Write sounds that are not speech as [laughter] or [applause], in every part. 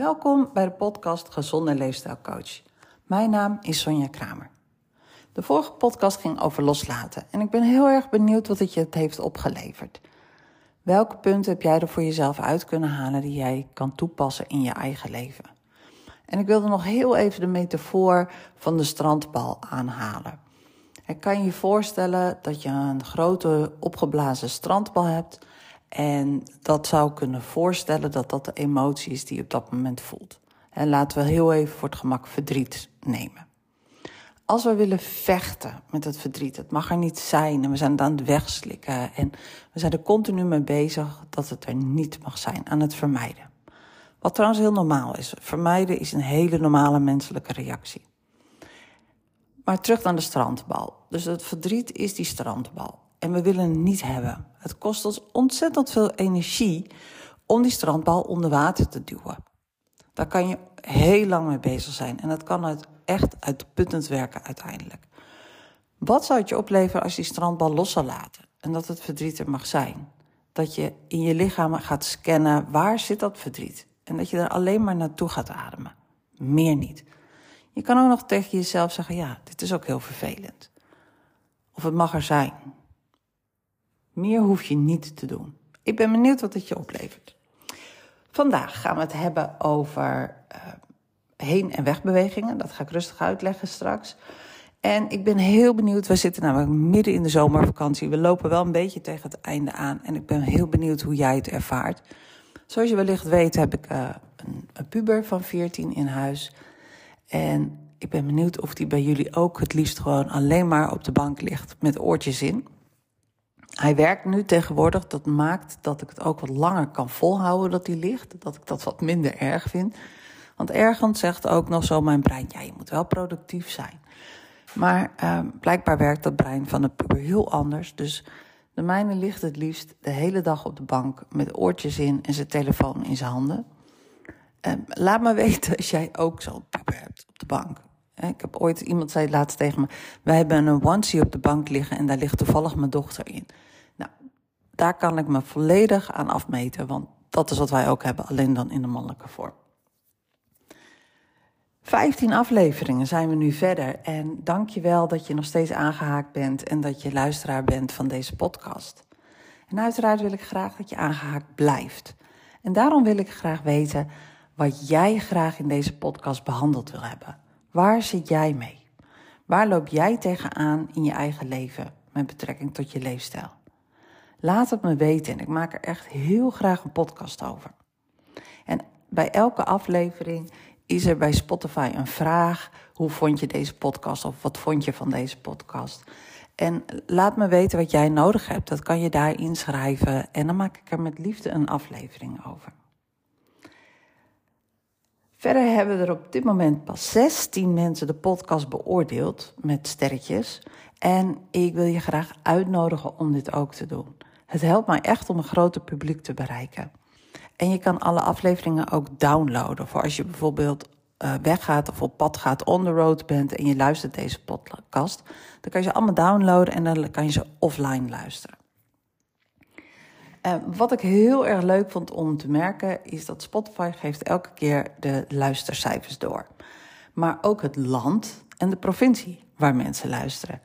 Welkom bij de podcast Gezonde Leefstijlcoach. Mijn naam is Sonja Kramer. De vorige podcast ging over loslaten en ik ben heel erg benieuwd wat het je heeft opgeleverd. Welke punten heb jij er voor jezelf uit kunnen halen die jij kan toepassen in je eigen leven? En ik wilde nog heel even de metafoor van de strandbal aanhalen. Ik kan je voorstellen dat je een grote opgeblazen strandbal hebt en dat zou kunnen voorstellen dat dat de emotie is die je op dat moment voelt. En laten we heel even voor het gemak verdriet nemen. Als we willen vechten met het verdriet, het mag er niet zijn en we zijn het aan het wegslikken en we zijn er continu mee bezig dat het er niet mag zijn, aan het vermijden. Wat trouwens heel normaal is. Vermijden is een hele normale menselijke reactie. Maar terug naar de strandbal. Dus het verdriet is die strandbal. En we willen het niet hebben. Het kost ons ontzettend veel energie om die strandbal onder water te duwen. Daar kan je heel lang mee bezig zijn. En dat kan uit, echt uitputtend werken uiteindelijk. Wat zou het je opleveren als je die strandbal los zou laten? En dat het verdriet er mag zijn. Dat je in je lichaam gaat scannen waar zit dat verdriet. En dat je er alleen maar naartoe gaat ademen. Meer niet. Je kan ook nog tegen jezelf zeggen: ja, dit is ook heel vervelend. Of het mag er zijn. Meer hoef je niet te doen. Ik ben benieuwd wat het je oplevert. Vandaag gaan we het hebben over uh, heen- en wegbewegingen. Dat ga ik rustig uitleggen straks. En ik ben heel benieuwd. We zitten namelijk midden in de zomervakantie. We lopen wel een beetje tegen het einde aan. En ik ben heel benieuwd hoe jij het ervaart. Zoals je wellicht weet heb ik uh, een, een puber van 14 in huis. En ik ben benieuwd of die bij jullie ook het liefst gewoon alleen maar op de bank ligt met oortjes in. Hij werkt nu tegenwoordig, dat maakt dat ik het ook wat langer kan volhouden dat hij ligt. Dat ik dat wat minder erg vind. Want ergens zegt ook nog zo mijn brein, ja, je moet wel productief zijn. Maar uh, blijkbaar werkt dat brein van de puber heel anders. Dus de mijne ligt het liefst de hele dag op de bank met oortjes in en zijn telefoon in zijn handen. Uh, laat me weten als jij ook zo'n puber hebt op de bank. Ik heb ooit, iemand zei laatst tegen me, wij hebben een onesie op de bank liggen en daar ligt toevallig mijn dochter in. Daar kan ik me volledig aan afmeten, want dat is wat wij ook hebben, alleen dan in de mannelijke vorm. Vijftien afleveringen zijn we nu verder en dank je wel dat je nog steeds aangehaakt bent en dat je luisteraar bent van deze podcast. En uiteraard wil ik graag dat je aangehaakt blijft. En daarom wil ik graag weten wat jij graag in deze podcast behandeld wil hebben. Waar zit jij mee? Waar loop jij tegenaan in je eigen leven met betrekking tot je leefstijl? Laat het me weten en ik maak er echt heel graag een podcast over. En bij elke aflevering is er bij Spotify een vraag. Hoe vond je deze podcast of wat vond je van deze podcast? En laat me weten wat jij nodig hebt. Dat kan je daar inschrijven en dan maak ik er met liefde een aflevering over. Verder hebben er op dit moment pas 16 mensen de podcast beoordeeld met sterretjes. En ik wil je graag uitnodigen om dit ook te doen. Het helpt mij echt om een groter publiek te bereiken. En je kan alle afleveringen ook downloaden. Voor als je bijvoorbeeld uh, weggaat of op pad gaat, on the road bent en je luistert deze podcast. Dan kan je ze allemaal downloaden en dan kan je ze offline luisteren. Uh, wat ik heel erg leuk vond om te merken is dat Spotify geeft elke keer de luistercijfers door. Maar ook het land en de provincie waar mensen luisteren.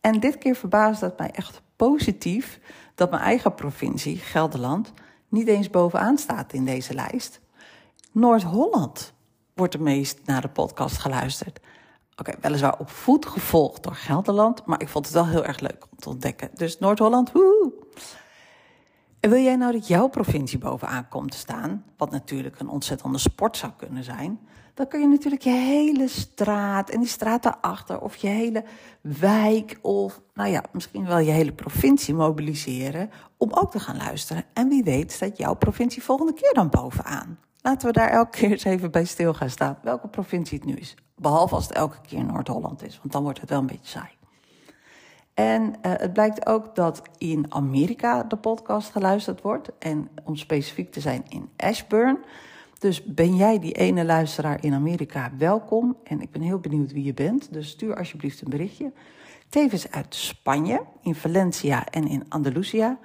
En dit keer verbaasde het mij echt positief dat mijn eigen provincie, Gelderland, niet eens bovenaan staat in deze lijst. Noord-Holland wordt het meest naar de podcast geluisterd. Oké, weliswaar op voet gevolgd door Gelderland, maar ik vond het wel heel erg leuk om te ontdekken. Dus Noord-Holland, woe! En wil jij nou dat jouw provincie bovenaan komt te staan, wat natuurlijk een ontzettende sport zou kunnen zijn, dan kun je natuurlijk je hele straat en die straat daarachter of je hele wijk of nou ja, misschien wel je hele provincie mobiliseren om ook te gaan luisteren. En wie weet staat jouw provincie volgende keer dan bovenaan. Laten we daar elke keer eens even bij stil gaan staan, welke provincie het nu is. Behalve als het elke keer Noord-Holland is, want dan wordt het wel een beetje saai. En uh, het blijkt ook dat in Amerika de podcast geluisterd wordt. En om specifiek te zijn in Ashburn. Dus ben jij die ene luisteraar in Amerika, welkom. En ik ben heel benieuwd wie je bent. Dus stuur alsjeblieft een berichtje. Tevens uit Spanje, in Valencia en in Andalusia.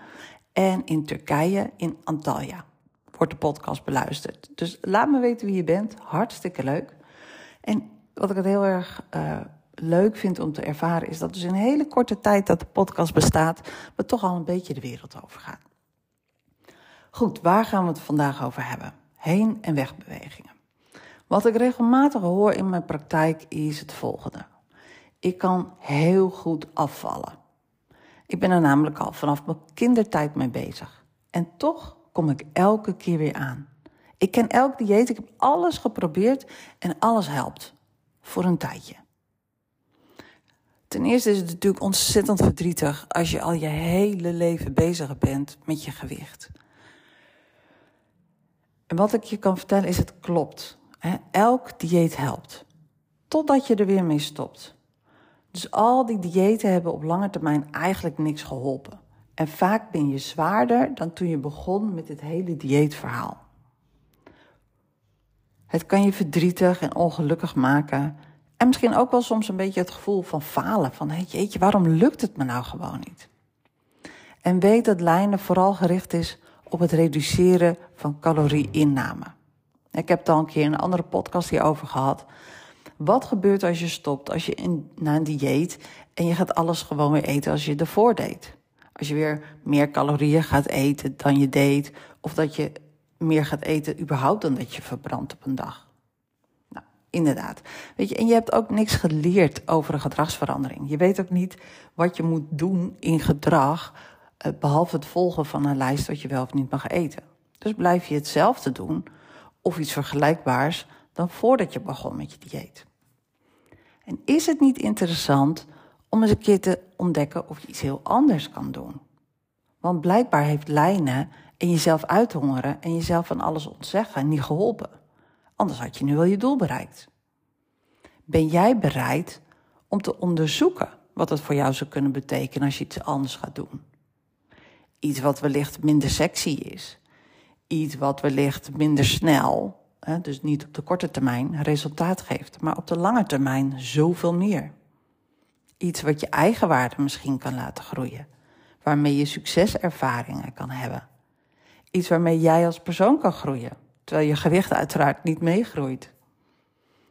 En in Turkije, in Antalya. wordt de podcast beluisterd. Dus laat me weten wie je bent. Hartstikke leuk. En wat ik het heel erg uh, leuk vind om te ervaren, is dat dus in een hele korte tijd dat de podcast bestaat, we toch al een beetje de wereld over gaan. Goed, waar gaan we het vandaag over hebben? Heen- en wegbewegingen. Wat ik regelmatig hoor in mijn praktijk is het volgende. Ik kan heel goed afvallen. Ik ben er namelijk al vanaf mijn kindertijd mee bezig. En toch kom ik elke keer weer aan. Ik ken elk dieet, ik heb alles geprobeerd en alles helpt. Voor een tijdje. Ten eerste is het natuurlijk ontzettend verdrietig als je al je hele leven bezig bent met je gewicht. En wat ik je kan vertellen is, het klopt. Elk dieet helpt. Totdat je er weer mee stopt. Dus al die diëten hebben op lange termijn eigenlijk niks geholpen. En vaak ben je zwaarder dan toen je begon met dit hele dieetverhaal. Het kan je verdrietig en ongelukkig maken. En misschien ook wel soms een beetje het gevoel van falen. Van hey, jeetje, waarom lukt het me nou gewoon niet? En weet dat lijnen vooral gericht is op het reduceren van calorieinname. Ik heb het al een keer in een andere podcast hierover gehad. Wat gebeurt als je stopt, als je in, na een dieet en je gaat alles gewoon weer eten als je ervoor deed? Als je weer meer calorieën gaat eten dan je deed, of dat je meer gaat eten überhaupt dan dat je verbrandt op een dag. Inderdaad. Weet je, en je hebt ook niks geleerd over een gedragsverandering. Je weet ook niet wat je moet doen in gedrag, eh, behalve het volgen van een lijst wat je wel of niet mag eten. Dus blijf je hetzelfde doen, of iets vergelijkbaars, dan voordat je begon met je dieet. En is het niet interessant om eens een keer te ontdekken of je iets heel anders kan doen? Want blijkbaar heeft lijnen en jezelf uithongeren en jezelf van alles ontzeggen niet geholpen. Anders had je nu wel je doel bereikt. Ben jij bereid om te onderzoeken wat het voor jou zou kunnen betekenen als je iets anders gaat doen? Iets wat wellicht minder sexy is. Iets wat wellicht minder snel, dus niet op de korte termijn, resultaat geeft, maar op de lange termijn zoveel meer. Iets wat je eigenwaarde misschien kan laten groeien, waarmee je succeservaringen kan hebben. Iets waarmee jij als persoon kan groeien, terwijl je gewicht uiteraard niet meegroeit.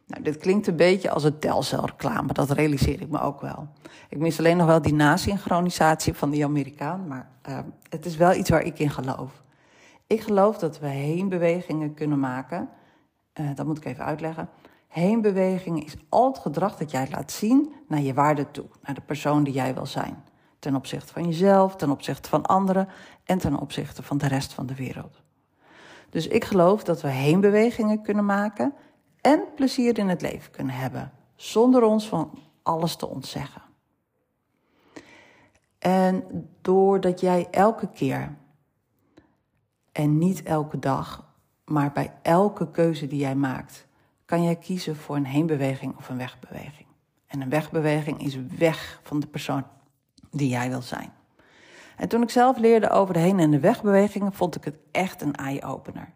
Nou, dit klinkt een beetje als een telcelreclame, dat realiseer ik me ook wel. Ik mis alleen nog wel die nasynchronisatie van die Amerikaan, maar uh, het is wel iets waar ik in geloof. Ik geloof dat we heenbewegingen kunnen maken. Uh, dat moet ik even uitleggen. Heenbewegingen is al het gedrag dat jij laat zien naar je waarde toe, naar de persoon die jij wil zijn. Ten opzichte van jezelf, ten opzichte van anderen en ten opzichte van de rest van de wereld. Dus ik geloof dat we heenbewegingen kunnen maken en plezier in het leven kunnen hebben, zonder ons van alles te ontzeggen. En doordat jij elke keer en niet elke dag, maar bij elke keuze die jij maakt, kan jij kiezen voor een heenbeweging of een wegbeweging. En een wegbeweging is weg van de persoon die jij wil zijn. En toen ik zelf leerde over de heen- en de wegbewegingen, vond ik het echt een eye-opener.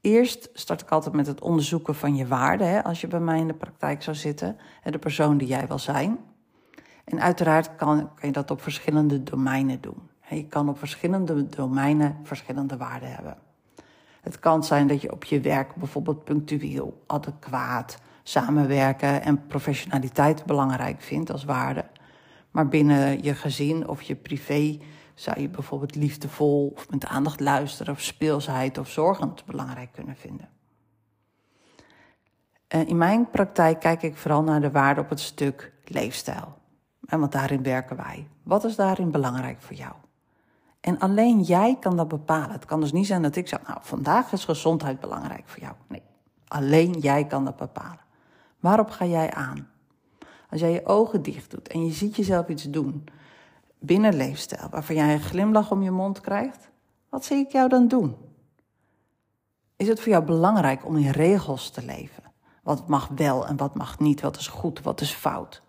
Eerst start ik altijd met het onderzoeken van je waarde, hè, als je bij mij in de praktijk zou zitten, en de persoon die jij wil zijn. En uiteraard kan, kan je dat op verschillende domeinen doen. Je kan op verschillende domeinen verschillende waarden hebben. Het kan zijn dat je op je werk bijvoorbeeld punctueel, adequaat, samenwerken en professionaliteit belangrijk vindt als waarde. Maar binnen je gezin of je privé zou je bijvoorbeeld liefdevol of met aandacht luisteren of speelsheid of zorgend belangrijk kunnen vinden. In mijn praktijk kijk ik vooral naar de waarde op het stuk leefstijl. En want daarin werken wij. Wat is daarin belangrijk voor jou? En alleen jij kan dat bepalen. Het kan dus niet zijn dat ik zeg, nou, vandaag is gezondheid belangrijk voor jou. Nee, alleen jij kan dat bepalen. Waarop ga jij aan? Als jij je ogen dicht doet en je ziet jezelf iets doen binnen leefstijl waarvan jij een glimlach om je mond krijgt, wat zie ik jou dan doen? Is het voor jou belangrijk om in regels te leven? Wat mag wel en wat mag niet? Wat is goed, wat is fout?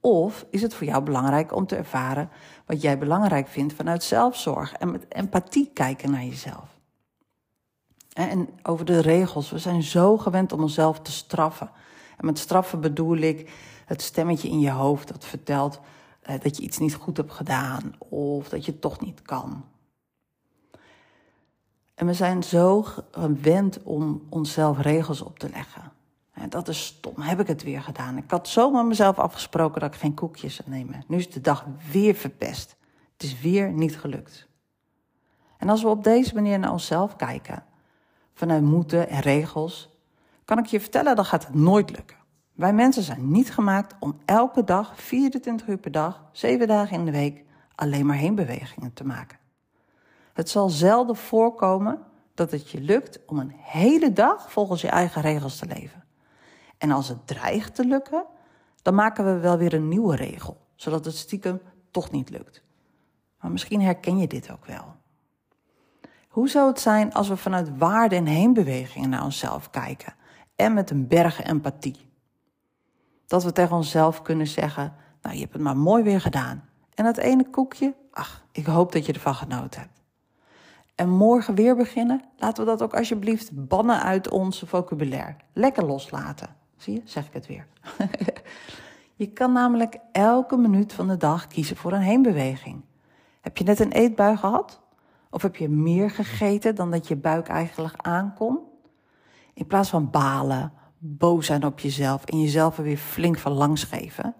Of is het voor jou belangrijk om te ervaren wat jij belangrijk vindt vanuit zelfzorg en met empathie kijken naar jezelf? En over de regels, we zijn zo gewend om onszelf te straffen. En met straffen bedoel ik het stemmetje in je hoofd dat vertelt dat je iets niet goed hebt gedaan of dat je het toch niet kan. En we zijn zo gewend om onszelf regels op te leggen. En dat is stom, heb ik het weer gedaan. Ik had zomaar mezelf afgesproken dat ik geen koekjes zou nemen. Nu is de dag weer verpest. Het is weer niet gelukt. En als we op deze manier naar onszelf kijken, vanuit moeten en regels, kan ik je vertellen, dan gaat het nooit lukken. Wij mensen zijn niet gemaakt om elke dag, 24 uur per dag, 7 dagen in de week, alleen maar heenbewegingen te maken. Het zal zelden voorkomen dat het je lukt om een hele dag volgens je eigen regels te leven. En als het dreigt te lukken, dan maken we wel weer een nieuwe regel, zodat het stiekem toch niet lukt. Maar misschien herken je dit ook wel. Hoe zou het zijn als we vanuit waarde en heenbewegingen naar onszelf kijken en met een berg empathie? Dat we tegen onszelf kunnen zeggen: Nou, je hebt het maar mooi weer gedaan. En dat ene koekje, ach, ik hoop dat je ervan genoten hebt. En morgen weer beginnen, laten we dat ook alsjeblieft bannen uit onze vocabulaire. Lekker loslaten. Zie je, zeg ik het weer. [laughs] je kan namelijk elke minuut van de dag kiezen voor een heenbeweging. Heb je net een eetbui gehad? Of heb je meer gegeten dan dat je buik eigenlijk aankon? In plaats van balen, boos zijn op jezelf en jezelf er weer flink van langs geven,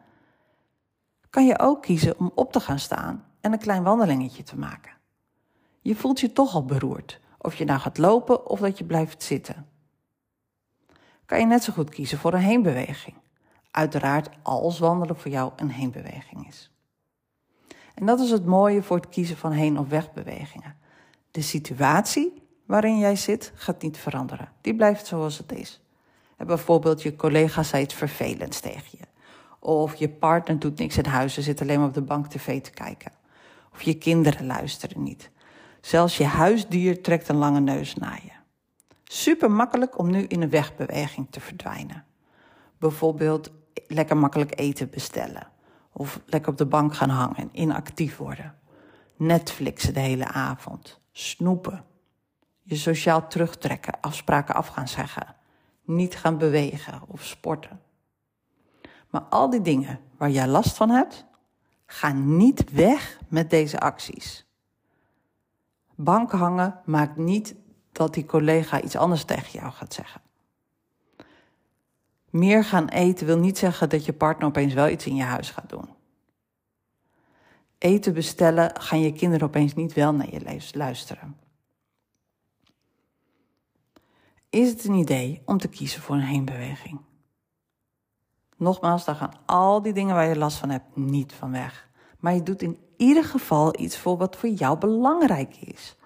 kan je ook kiezen om op te gaan staan en een klein wandelingetje te maken. Je voelt je toch al beroerd, of je nou gaat lopen of dat je blijft zitten. Kan je net zo goed kiezen voor een heenbeweging. Uiteraard als wandelen voor jou een heenbeweging is. En dat is het mooie voor het kiezen van heen- of wegbewegingen. De situatie waarin jij zit gaat niet veranderen. Die blijft zoals het is. Bijvoorbeeld je collega zei iets vervelends tegen je. Of je partner doet niks in huis en zit alleen maar op de bank tv te kijken. Of je kinderen luisteren niet. Zelfs je huisdier trekt een lange neus naar je. Super makkelijk om nu in een wegbeweging te verdwijnen. Bijvoorbeeld lekker makkelijk eten bestellen. Of lekker op de bank gaan hangen en inactief worden. Netflixen de hele avond. Snoepen. Je sociaal terugtrekken, afspraken af gaan zeggen. Niet gaan bewegen of sporten. Maar al die dingen waar jij last van hebt, gaan niet weg met deze acties. Bank hangen maakt niet dat die collega iets anders tegen jou gaat zeggen. Meer gaan eten wil niet zeggen dat je partner opeens wel iets in je huis gaat doen. Eten bestellen gaan je kinderen opeens niet wel naar je luisteren. Is het een idee om te kiezen voor een heenbeweging? Nogmaals, daar gaan al die dingen waar je last van hebt niet van weg. Maar je doet in ieder geval iets voor wat voor jou belangrijk is.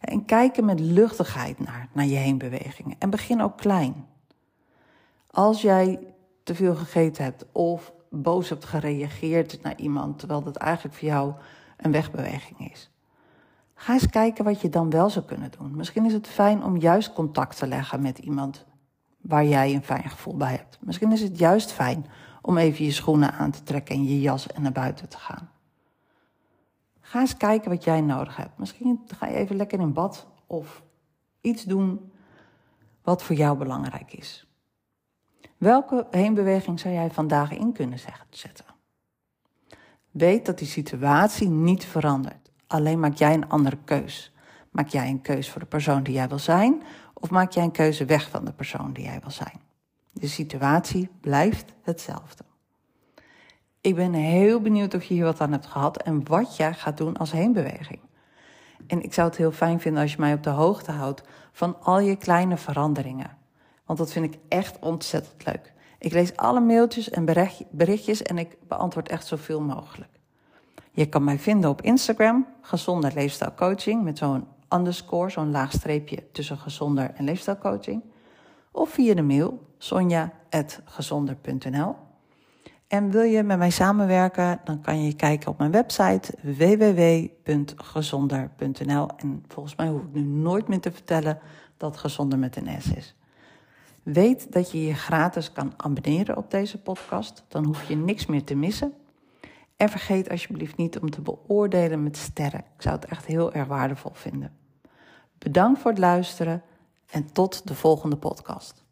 En kijk er met luchtigheid naar, naar je heenbewegingen. En begin ook klein. Als jij te veel gegeten hebt of boos hebt gereageerd naar iemand, terwijl dat eigenlijk voor jou een wegbeweging is. Ga eens kijken wat je dan wel zou kunnen doen. Misschien is het fijn om juist contact te leggen met iemand waar jij een fijn gevoel bij hebt. Misschien is het juist fijn om even je schoenen aan te trekken en je jas en naar buiten te gaan. Ga eens kijken wat jij nodig hebt. Misschien ga je even lekker in bad of iets doen wat voor jou belangrijk is. Welke heenbeweging zou jij vandaag in kunnen zetten? Weet dat die situatie niet verandert. Alleen maak jij een andere keus. Maak jij een keus voor de persoon die jij wil zijn, of maak jij een keuze weg van de persoon die jij wil zijn? De situatie blijft hetzelfde. Ik ben heel benieuwd of je hier wat aan hebt gehad en wat jij gaat doen als heenbeweging. En ik zou het heel fijn vinden als je mij op de hoogte houdt van al je kleine veranderingen. Want dat vind ik echt ontzettend leuk. Ik lees alle mailtjes en berichtjes en ik beantwoord echt zoveel mogelijk. Je kan mij vinden op Instagram, gezonde leefstijlcoaching, met zo'n underscore, zo'n laag streepje tussen gezonder en leefstijlcoaching. Of via de mail sonja.gezonder.nl. En wil je met mij samenwerken, dan kan je kijken op mijn website www.gezonder.nl. En volgens mij hoef ik nu nooit meer te vertellen dat gezonder met een S is. Weet dat je je gratis kan abonneren op deze podcast. Dan hoef je niks meer te missen. En vergeet alsjeblieft niet om te beoordelen met sterren. Ik zou het echt heel erg waardevol vinden. Bedankt voor het luisteren en tot de volgende podcast.